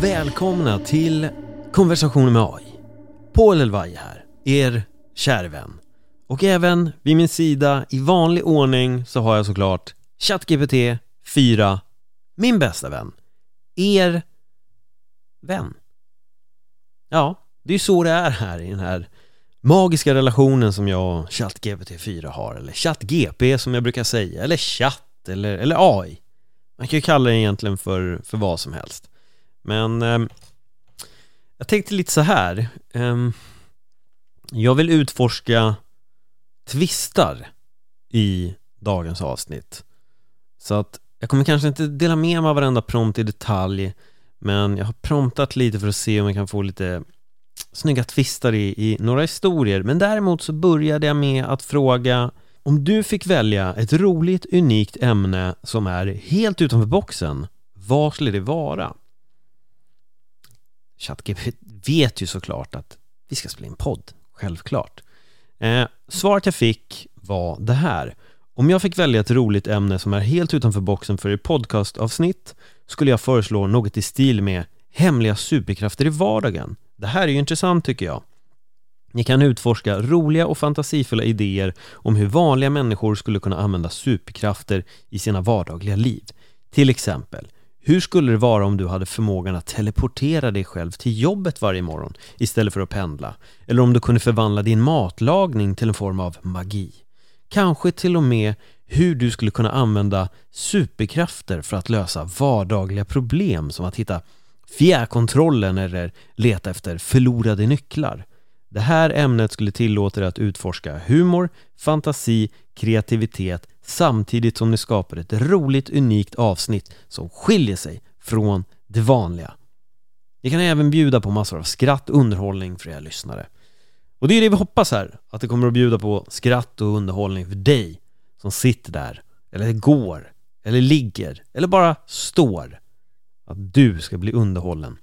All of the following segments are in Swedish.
välkomna till Konversationer med AI. Paul Elvaj här, er kära vän. Och även vid min sida i vanlig ordning så har jag såklart ChatGPT 4, min bästa vän. Er vän. Ja, det är ju så det är här i den här magiska relationen som jag och ChatGPT 4 har, eller ChatGP som jag brukar säga, eller chatt, eller, eller AI. Man kan ju kalla det egentligen för, för vad som helst. Men eh, jag tänkte lite så här. Eh, jag vill utforska tvistar i dagens avsnitt. Så att jag kommer kanske inte dela med mig av varenda prompt i detalj men jag har promptat lite för att se om jag kan få lite snygga tvistar i, i några historier men däremot så började jag med att fråga om du fick välja ett roligt, unikt ämne som är helt utanför boxen, vad skulle det vara? ChatGPT vet ju såklart att vi ska spela in podd, självklart. Eh, svaret jag fick var det här. Om jag fick välja ett roligt ämne som är helt utanför boxen för ett podcastavsnitt skulle jag föreslå något i stil med hemliga superkrafter i vardagen. Det här är ju intressant tycker jag. Ni kan utforska roliga och fantasifulla idéer om hur vanliga människor skulle kunna använda superkrafter i sina vardagliga liv. Till exempel, hur skulle det vara om du hade förmågan att teleportera dig själv till jobbet varje morgon istället för att pendla? Eller om du kunde förvandla din matlagning till en form av magi? Kanske till och med hur du skulle kunna använda superkrafter för att lösa vardagliga problem som att hitta fjärrkontrollen eller leta efter förlorade nycklar. Det här ämnet skulle tillåta dig att utforska humor, fantasi, kreativitet samtidigt som ni skapar ett roligt, unikt avsnitt som skiljer sig från det vanliga. Ni kan även bjuda på massor av skratt och underhållning för era lyssnare. Och det är det vi hoppas här, att det kommer att bjuda på skratt och underhållning för dig som sitter där, eller går, eller ligger, eller bara står. Att du ska bli underhållen.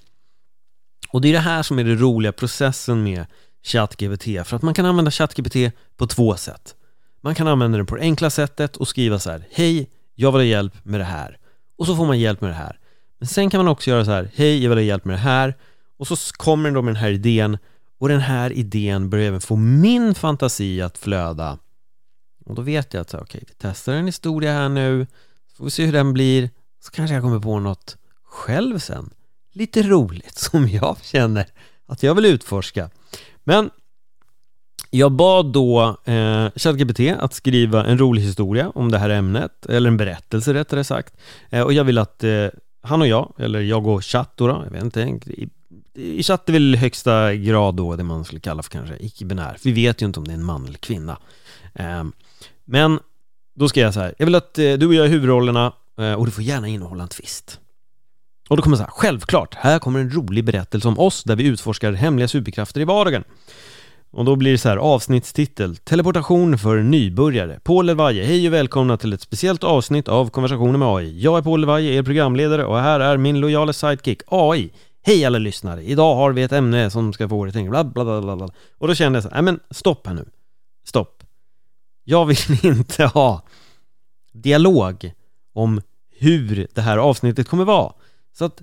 Och det är det här som är den roliga processen med ChatGPT, för att man kan använda ChatGPT på två sätt. Man kan använda den på det enkla sättet och skriva så här Hej, jag vill ha hjälp med det här. Och så får man hjälp med det här. Men sen kan man också göra så här Hej, jag vill ha hjälp med det här. Och så kommer den då med den här idén och den här idén börjar även få min fantasi att flöda. Och då vet jag att okej, okay, vi testar en historia här nu, så får vi se hur den blir. Så kanske jag kommer på något själv sen. Lite roligt som jag känner att jag vill utforska. Men jag bad då eh, ChatGPT att skriva en rolig historia om det här ämnet, eller en berättelse rättare sagt. Eh, och jag vill att eh, han och jag, eller jag och chatt då, jag vet inte, i, i chatt är väl högsta grad då det man skulle kalla för kanske icke-binär. Vi vet ju inte om det är en man eller kvinna. Eh, men då ska jag så här, jag vill att eh, du och jag är huvudrollerna eh, och du får gärna innehålla en twist. Och då kommer så här, självklart, här kommer en rolig berättelse om oss där vi utforskar hemliga superkrafter i vardagen. Och då blir det så här avsnittstitel Teleportation för nybörjare. Paul Elvaje, hej och välkomna till ett speciellt avsnitt av Konversationer med AI Jag är Paul Elvaje, er programledare och här är min lojala sidekick AI Hej alla lyssnare! Idag har vi ett ämne som ska få er att tänka bla bla bla bla. Och då kände jag så här, nej men stopp här nu. Stopp. Jag vill inte ha dialog om hur det här avsnittet kommer vara. Så att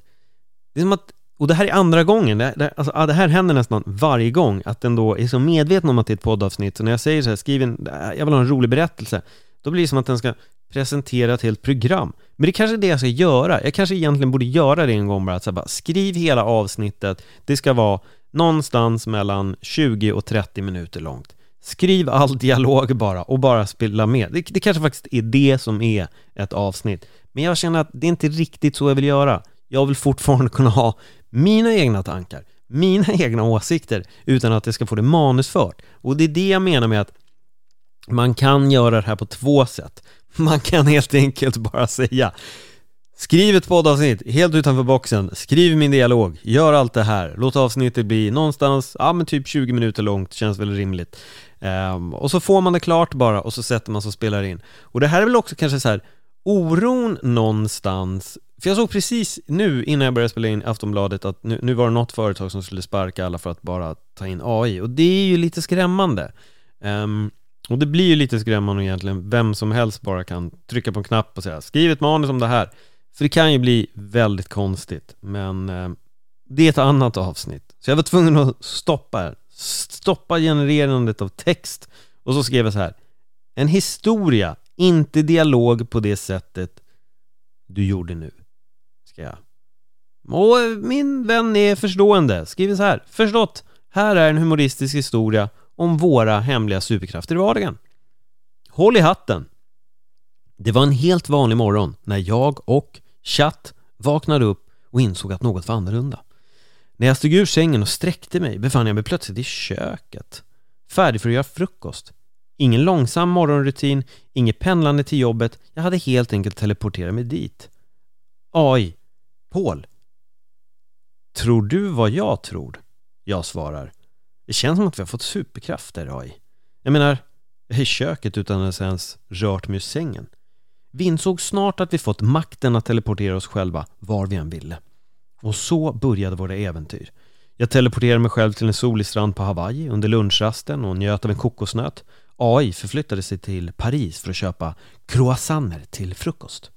det är som att och det här är andra gången, det, det, alltså, det här händer nästan varje gång Att den då är så medveten om att det är ett poddavsnitt Så när jag säger så här, skriv en, äh, jag vill ha en rolig berättelse Då blir det som att den ska presentera ett helt program. Men det kanske är det jag ska göra. Jag kanske egentligen borde göra det en gång bara, att så här, bara Skriv hela avsnittet. Det ska vara någonstans mellan 20 och 30 minuter långt. Skriv all dialog bara och bara spela med. Det, det kanske faktiskt är det som är ett avsnitt. Men jag känner att det är inte riktigt så jag vill göra jag vill fortfarande kunna ha mina egna tankar, mina egna åsikter utan att jag ska få det manusfört. Och det är det jag menar med att man kan göra det här på två sätt. Man kan helt enkelt bara säga Skriv ett poddavsnitt helt utanför boxen, skriv min dialog, gör allt det här, låt avsnittet bli någonstans, ja men typ 20 minuter långt, känns väl rimligt. Um, och så får man det klart bara och så sätter man sig och spelar in. Och det här är väl också kanske så här oron någonstans för jag såg precis nu innan jag började spela in Aftonbladet att nu, nu var det något företag som skulle sparka alla för att bara ta in AI och det är ju lite skrämmande um, Och det blir ju lite skrämmande egentligen vem som helst bara kan trycka på en knapp och säga skriv ett manus om det här För det kan ju bli väldigt konstigt men um, Det är ett annat avsnitt. Så jag var tvungen att stoppa här Stoppa genererandet av text och så skrev jag så här. En historia, inte dialog på det sättet du gjorde nu. Ska jag. Och eh, min vän är förstående. Skriver så här. Förstått. Här är en humoristisk historia om våra hemliga superkrafter i vardagen. Håll i hatten. Det var en helt vanlig morgon när jag och chatt vaknade upp och insåg att något var annorlunda. När jag stod ur sängen och sträckte mig befann jag mig plötsligt i köket. Färdig för att göra frukost. Ingen långsam morgonrutin, inget pendlande till jobbet. Jag hade helt enkelt teleporterat mig dit. AI. Paul. Tror du vad jag tror? Jag svarar. Det känns som att vi har fått superkrafter, AI. Jag menar, jag är i köket utan att ens rört mig ur sängen. Vi insåg snart att vi fått makten att teleportera oss själva var vi än ville. Och så började våra äventyr. Jag teleporterade mig själv till en solig strand på Hawaii under lunchrasten och njöt av en kokosnöt. AI förflyttade sig till Paris för att köpa croissanter till frukost.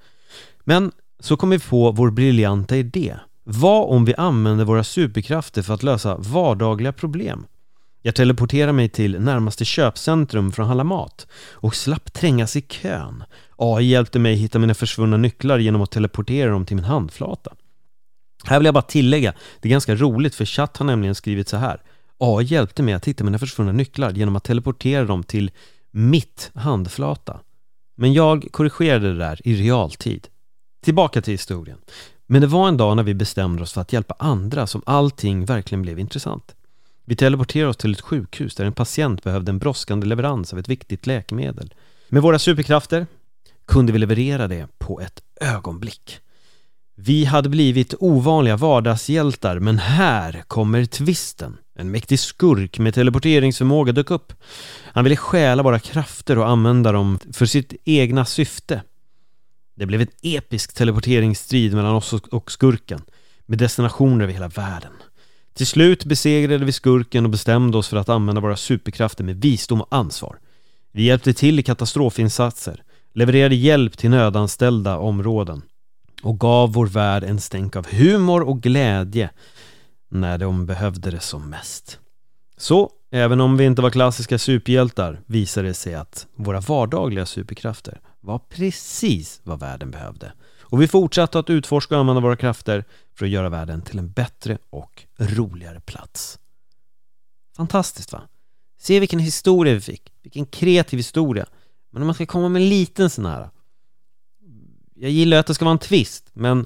Men så kom vi på vår briljanta idé. Vad om vi använder våra superkrafter för att lösa vardagliga problem? Jag teleporterade mig till närmaste köpcentrum för att handla mat och slapp trängas i kön. AI hjälpte mig hitta mina försvunna nycklar genom att teleportera dem till min handflata. Här vill jag bara tillägga, det är ganska roligt för chatt har nämligen skrivit så här. AI hjälpte mig att hitta mina försvunna nycklar genom att teleportera dem till mitt handflata. Men jag korrigerade det där i realtid. Tillbaka till historien. Men det var en dag när vi bestämde oss för att hjälpa andra som allting verkligen blev intressant. Vi teleporterade oss till ett sjukhus där en patient behövde en brådskande leverans av ett viktigt läkemedel. Med våra superkrafter kunde vi leverera det på ett ögonblick. Vi hade blivit ovanliga vardagshjältar men här kommer twisten. En mäktig skurk med teleporteringsförmåga dök upp. Han ville stjäla våra krafter och använda dem för sitt egna syfte. Det blev en episk teleporteringsstrid mellan oss och skurken med destinationer över hela världen. Till slut besegrade vi skurken och bestämde oss för att använda våra superkrafter med visdom och ansvar. Vi hjälpte till i katastrofinsatser, levererade hjälp till nödanställda områden och gav vår värld en stänk av humor och glädje när de behövde det som mest. Så, även om vi inte var klassiska superhjältar visade det sig att våra vardagliga superkrafter var precis vad världen behövde. Och vi fortsatte att utforska och använda våra krafter för att göra världen till en bättre och roligare plats. Fantastiskt va? Se vilken historia vi fick, vilken kreativ historia. Men om man ska komma med en liten sån här jag gillar att det ska vara en twist, men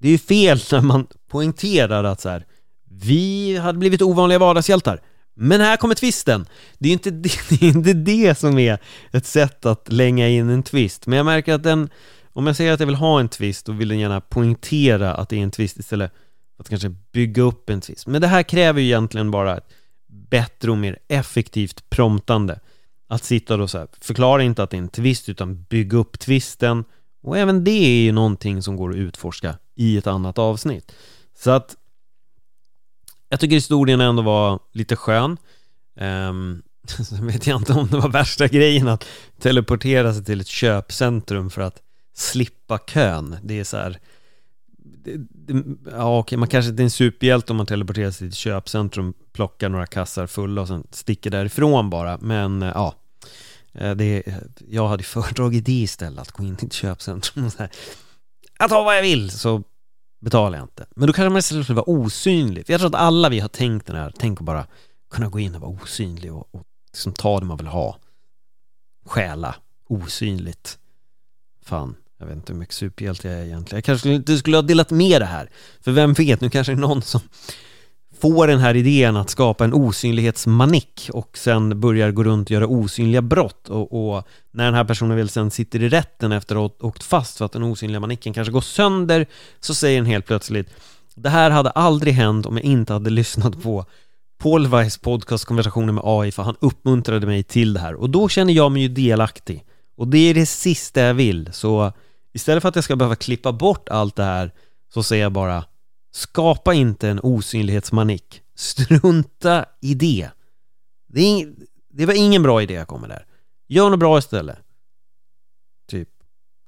det är ju fel när man poängterar att så här, vi hade blivit ovanliga vardagshjältar. Men här kommer twisten! Det är, inte det, det är inte det som är ett sätt att länga in en twist, men jag märker att den, om jag säger att jag vill ha en twist, då vill den gärna poängtera att det är en twist istället för att kanske bygga upp en twist. Men det här kräver ju egentligen bara ett bättre och mer effektivt promptande. Att sitta då så här, förklara inte att det är en twist, utan bygga upp twisten, och även det är ju någonting som går att utforska i ett annat avsnitt. Så att jag tycker historien ändå var lite skön. Um, Sen vet jag inte om det var värsta grejen att teleportera sig till ett köpcentrum för att slippa kön. Det är så här, det, det, ja, okej, man kanske inte är en superhjälte om man teleporterar sig till ett köpcentrum, plockar några kassar fulla och sen sticker därifrån bara. Men eh, ja, eh, det, jag hade föredragit det istället, att gå in i ett köpcentrum och så här. Jag tar vad jag vill, så betalar jag inte. Men då kanske man istället skulle vara osynlig. För jag tror att alla vi har tänkt den här, tänk att bara kunna gå in och vara osynlig och, och liksom ta det man vill ha. Stjäla, osynligt. Fan, jag vet inte hur mycket superhjälte jag är egentligen. Jag kanske inte skulle ha delat med det här. För vem vet, nu kanske det är någon som får den här idén att skapa en osynlighetsmanik och sen börjar gå runt och göra osynliga brott och, och när den här personen väl sen sitter i rätten efter att ha åkt fast för att den osynliga manicken kanske går sönder så säger den helt plötsligt Det här hade aldrig hänt om jag inte hade lyssnat på Paul Weiss podcast konversationer med AI för han uppmuntrade mig till det här. Och då känner jag mig ju delaktig. Och det är det sista jag vill. Så istället för att jag ska behöva klippa bort allt det här så säger jag bara Skapa inte en osynlighetsmanik. Strunta i det. Det, ing, det var ingen bra idé jag kom med där. Gör något bra istället. Typ,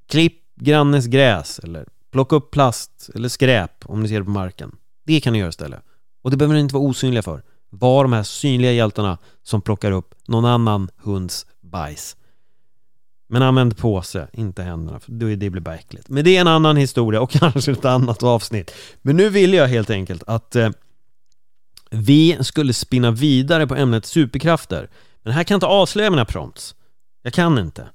klipp grannens gräs eller plocka upp plast eller skräp om ni ser det på marken. Det kan ni göra istället. Och det behöver ni inte vara osynliga för. Var de här synliga hjältarna som plockar upp någon annan hunds bajs. Men använd påse, inte händerna, för det blir bara äckligt. Men det är en annan historia och kanske ett annat avsnitt. Men nu vill jag helt enkelt att eh, vi skulle spinna vidare på ämnet superkrafter. Men här kan jag inte avslöja mina prompts. Jag kan inte.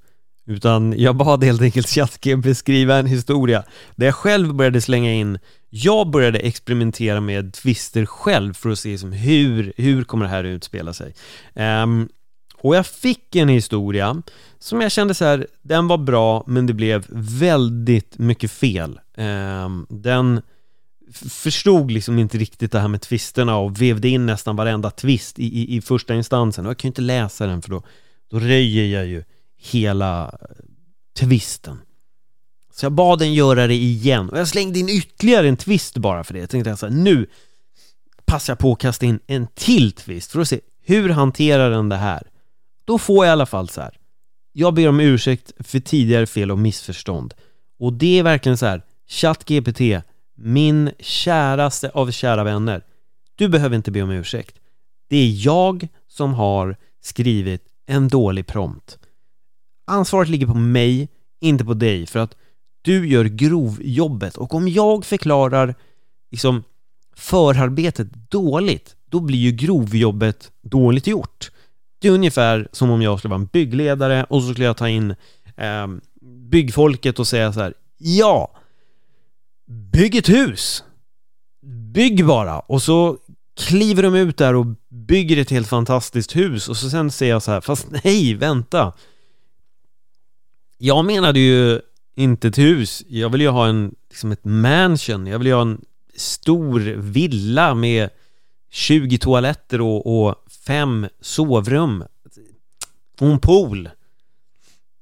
Utan jag bad helt enkelt ChatGPT skriva en historia där jag själv började slänga in Jag började experimentera med twister själv för att se som hur, hur kommer det här utspela sig um, och jag fick en historia som jag kände så här, den var bra men det blev väldigt mycket fel ehm, Den förstod liksom inte riktigt det här med tvisterna och vevde in nästan varenda tvist i, i, i första instansen och jag kan ju inte läsa den för då, då röjer jag ju hela eh, tvisten Så jag bad den göra det igen och jag slängde in ytterligare en twist bara för det. Jag tänkte så nu passar jag på att kasta in en till twist för att se hur hanterar den det här? Då får jag i alla fall så här. Jag ber om ursäkt för tidigare fel och missförstånd. Och det är verkligen så här, ChatGPT, min käraste av kära vänner. Du behöver inte be om ursäkt. Det är jag som har skrivit en dålig prompt ansvaret ligger på mig, inte på dig, för att du gör grovjobbet och om jag förklarar liksom förarbetet dåligt, då blir ju grovjobbet dåligt gjort. Det är ungefär som om jag skulle vara en byggledare och så skulle jag ta in eh, byggfolket och säga så här, ja, bygg ett hus! Bygg bara! Och så kliver de ut där och bygger ett helt fantastiskt hus och så sen säger jag så här, fast nej, vänta! Jag menade ju inte ett hus, jag vill ju ha en, liksom ett mansion, jag vill ju ha en stor villa med 20 toaletter och, och fem sovrum och en pool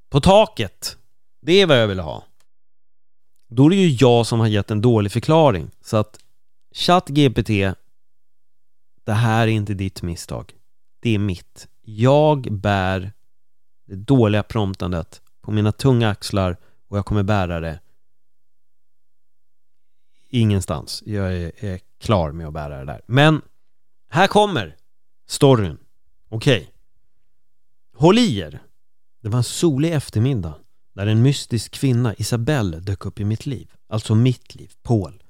på taket. Det är vad jag vill ha. Då är det ju jag som har gett en dålig förklaring. Så att ChatGPT, det här är inte ditt misstag. Det är mitt. Jag bär det dåliga promptandet på mina tunga axlar och jag kommer bära det ingenstans. Jag är, är klar med att bära det där. Men här kommer storyn. Okej. Okay. Håll i er. Det var en solig eftermiddag när en mystisk kvinna, Isabelle, dök upp i mitt liv. Alltså mitt liv, Paul.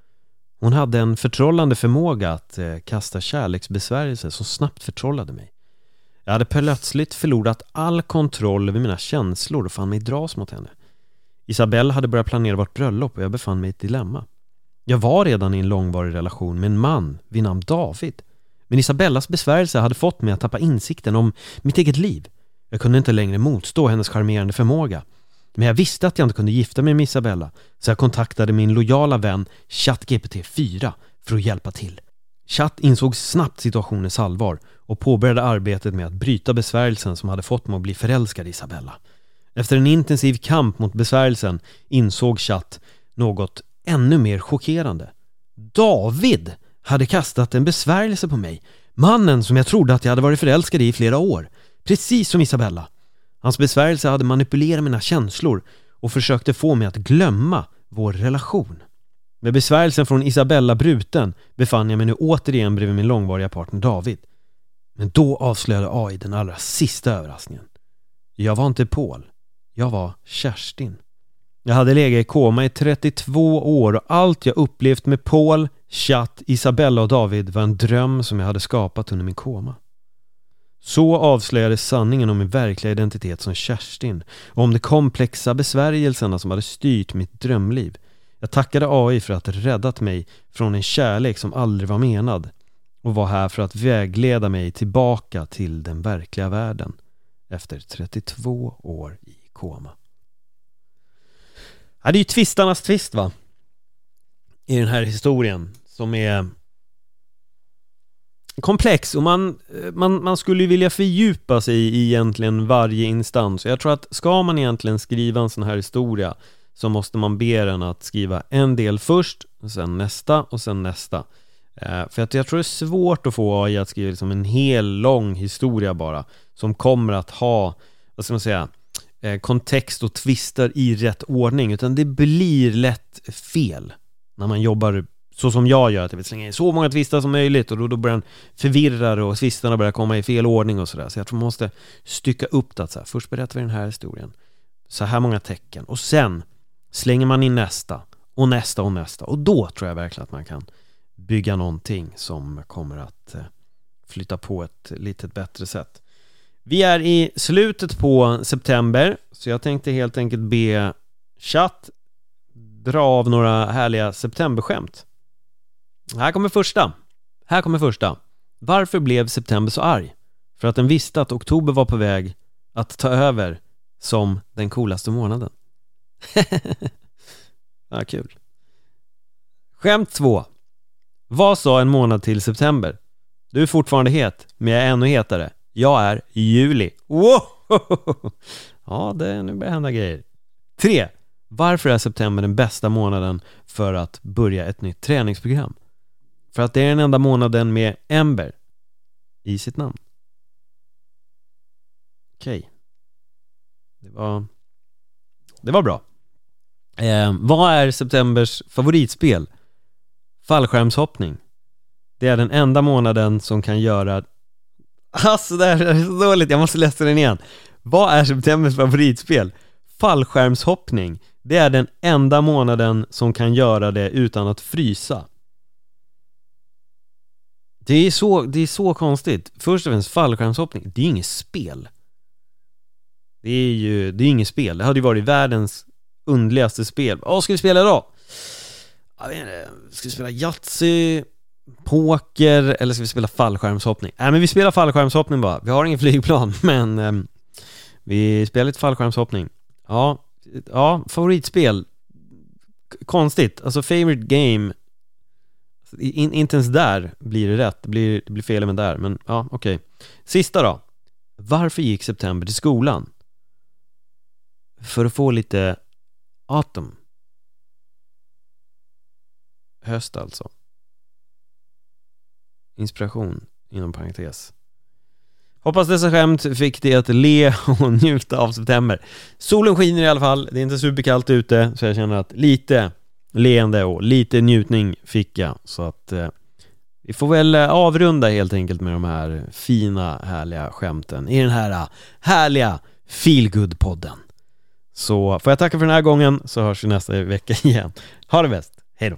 Hon hade en förtrollande förmåga att eh, kasta kärleksbesvärjelser som snabbt förtrollade mig. Jag hade plötsligt förlorat all kontroll över mina känslor och fann mig dras mot henne. Isabelle hade börjat planera vårt bröllop och jag befann mig i ett dilemma. Jag var redan i en långvarig relation med en man vid namn David. Men Isabellas besvärjelse hade fått mig att tappa insikten om mitt eget liv. Jag kunde inte längre motstå hennes charmerande förmåga. Men jag visste att jag inte kunde gifta mig med Isabella, så jag kontaktade min lojala vän ChatGPT 4 för att hjälpa till. Chatt insåg snabbt situationens allvar och påbörjade arbetet med att bryta besvärjelsen som hade fått mig att bli förälskad i Isabella. Efter en intensiv kamp mot besvärjelsen insåg Chatt något ännu mer chockerande. David hade kastat en besvärjelse på mig. Mannen som jag trodde att jag hade varit förälskad i i flera år. Precis som Isabella. Hans besvärjelse hade manipulerat mina känslor och försökte få mig att glömma vår relation. Med besvärjelsen från Isabella bruten befann jag mig nu återigen bredvid min långvariga partner David. Men då avslöjade AI den allra sista överraskningen. Jag var inte Paul. Jag var Kerstin. Jag hade legat i koma i 32 år och allt jag upplevt med Paul, Chatt, Isabella och David var en dröm som jag hade skapat under min koma. Så avslöjades sanningen om min verkliga identitet som Kerstin och om de komplexa besvärjelserna som hade styrt mitt drömliv. Jag tackade AI för att räddat mig från en kärlek som aldrig var menad och var här för att vägleda mig tillbaka till den verkliga världen efter 32 år i koma. Ja, det är ju tvistarnas tvist va? I den här historien som är komplex och man, man, man skulle ju vilja fördjupa sig i egentligen varje instans. Jag tror att ska man egentligen skriva en sån här historia så måste man be den att skriva en del först, och sen nästa och sen nästa. Eh, för att jag tror det är svårt att få AI att skriva liksom en hel lång historia bara, som kommer att ha, vad ska man säga, eh, kontext och twister i rätt ordning, utan det blir lätt fel när man jobbar så som jag gör, att jag vill slänga in så många twistar som möjligt och då, då börjar den förvirra det och twistarna börjar komma i fel ordning och sådär. Så jag tror man måste stycka upp det. Så här. Först berättar vi den här historien, så här många tecken och sen slänger man in nästa och nästa och nästa och då tror jag verkligen att man kan bygga någonting som kommer att eh, flytta på ett lite bättre sätt. Vi är i slutet på september, så jag tänkte helt enkelt be chatt dra av några härliga septemberskämt. Här kommer första. Här kommer första. Varför blev september så arg? För att den visste att oktober var på väg att ta över som den coolaste månaden. ja, kul. Skämt två. Vad sa en månad till september? Du är fortfarande het, men jag är ännu hetare. Jag är juli. Wow! Ja, det, nu börjar hända grejer. 3. Varför är september den bästa månaden för att börja ett nytt träningsprogram? För att det är den enda månaden med Ember i sitt namn. Okej. Okay. Det var... Det var bra. Eh, vad är septembers favoritspel? Fallskärmshoppning. Det är den enda månaden som kan göra Alltså det här är så dåligt, jag måste läsa den igen Vad är septembers favoritspel? Fallskärmshoppning det är den enda månaden som kan göra det utan att frysa Det är så, det är så konstigt Först och främst fallskärmshoppning, det är ju inget spel Det är ju, det är inget spel, det hade ju varit världens underligaste spel Vad ska vi spela idag? Jag vet inte, eh, ska vi spela Yatzy? poker eller ska vi spela fallskärmshoppning? Nej men vi spelar fallskärmshoppning bara, vi har ingen flygplan men eh, vi spelar lite fallskärmshoppning Ja, ja, favoritspel. Konstigt, alltså favorite game. In, Inte ens där blir det rätt, det blir, det blir fel även där men ja, okej. Okay. Sista då. Varför gick September till skolan? För att få lite autumn. Höst alltså. Inspiration, inom parentes. Hoppas dessa skämt fick dig att le och njuta av september. Solen skiner i alla fall, det är inte superkallt ute, så jag känner att lite leende och lite njutning fick jag. Så att eh, vi får väl eh, avrunda helt enkelt med de här fina, härliga skämten i den här eh, härliga Feelgood-podden. Så får jag tacka för den här gången, så hörs vi nästa vecka igen. Ha det bäst, hejdå!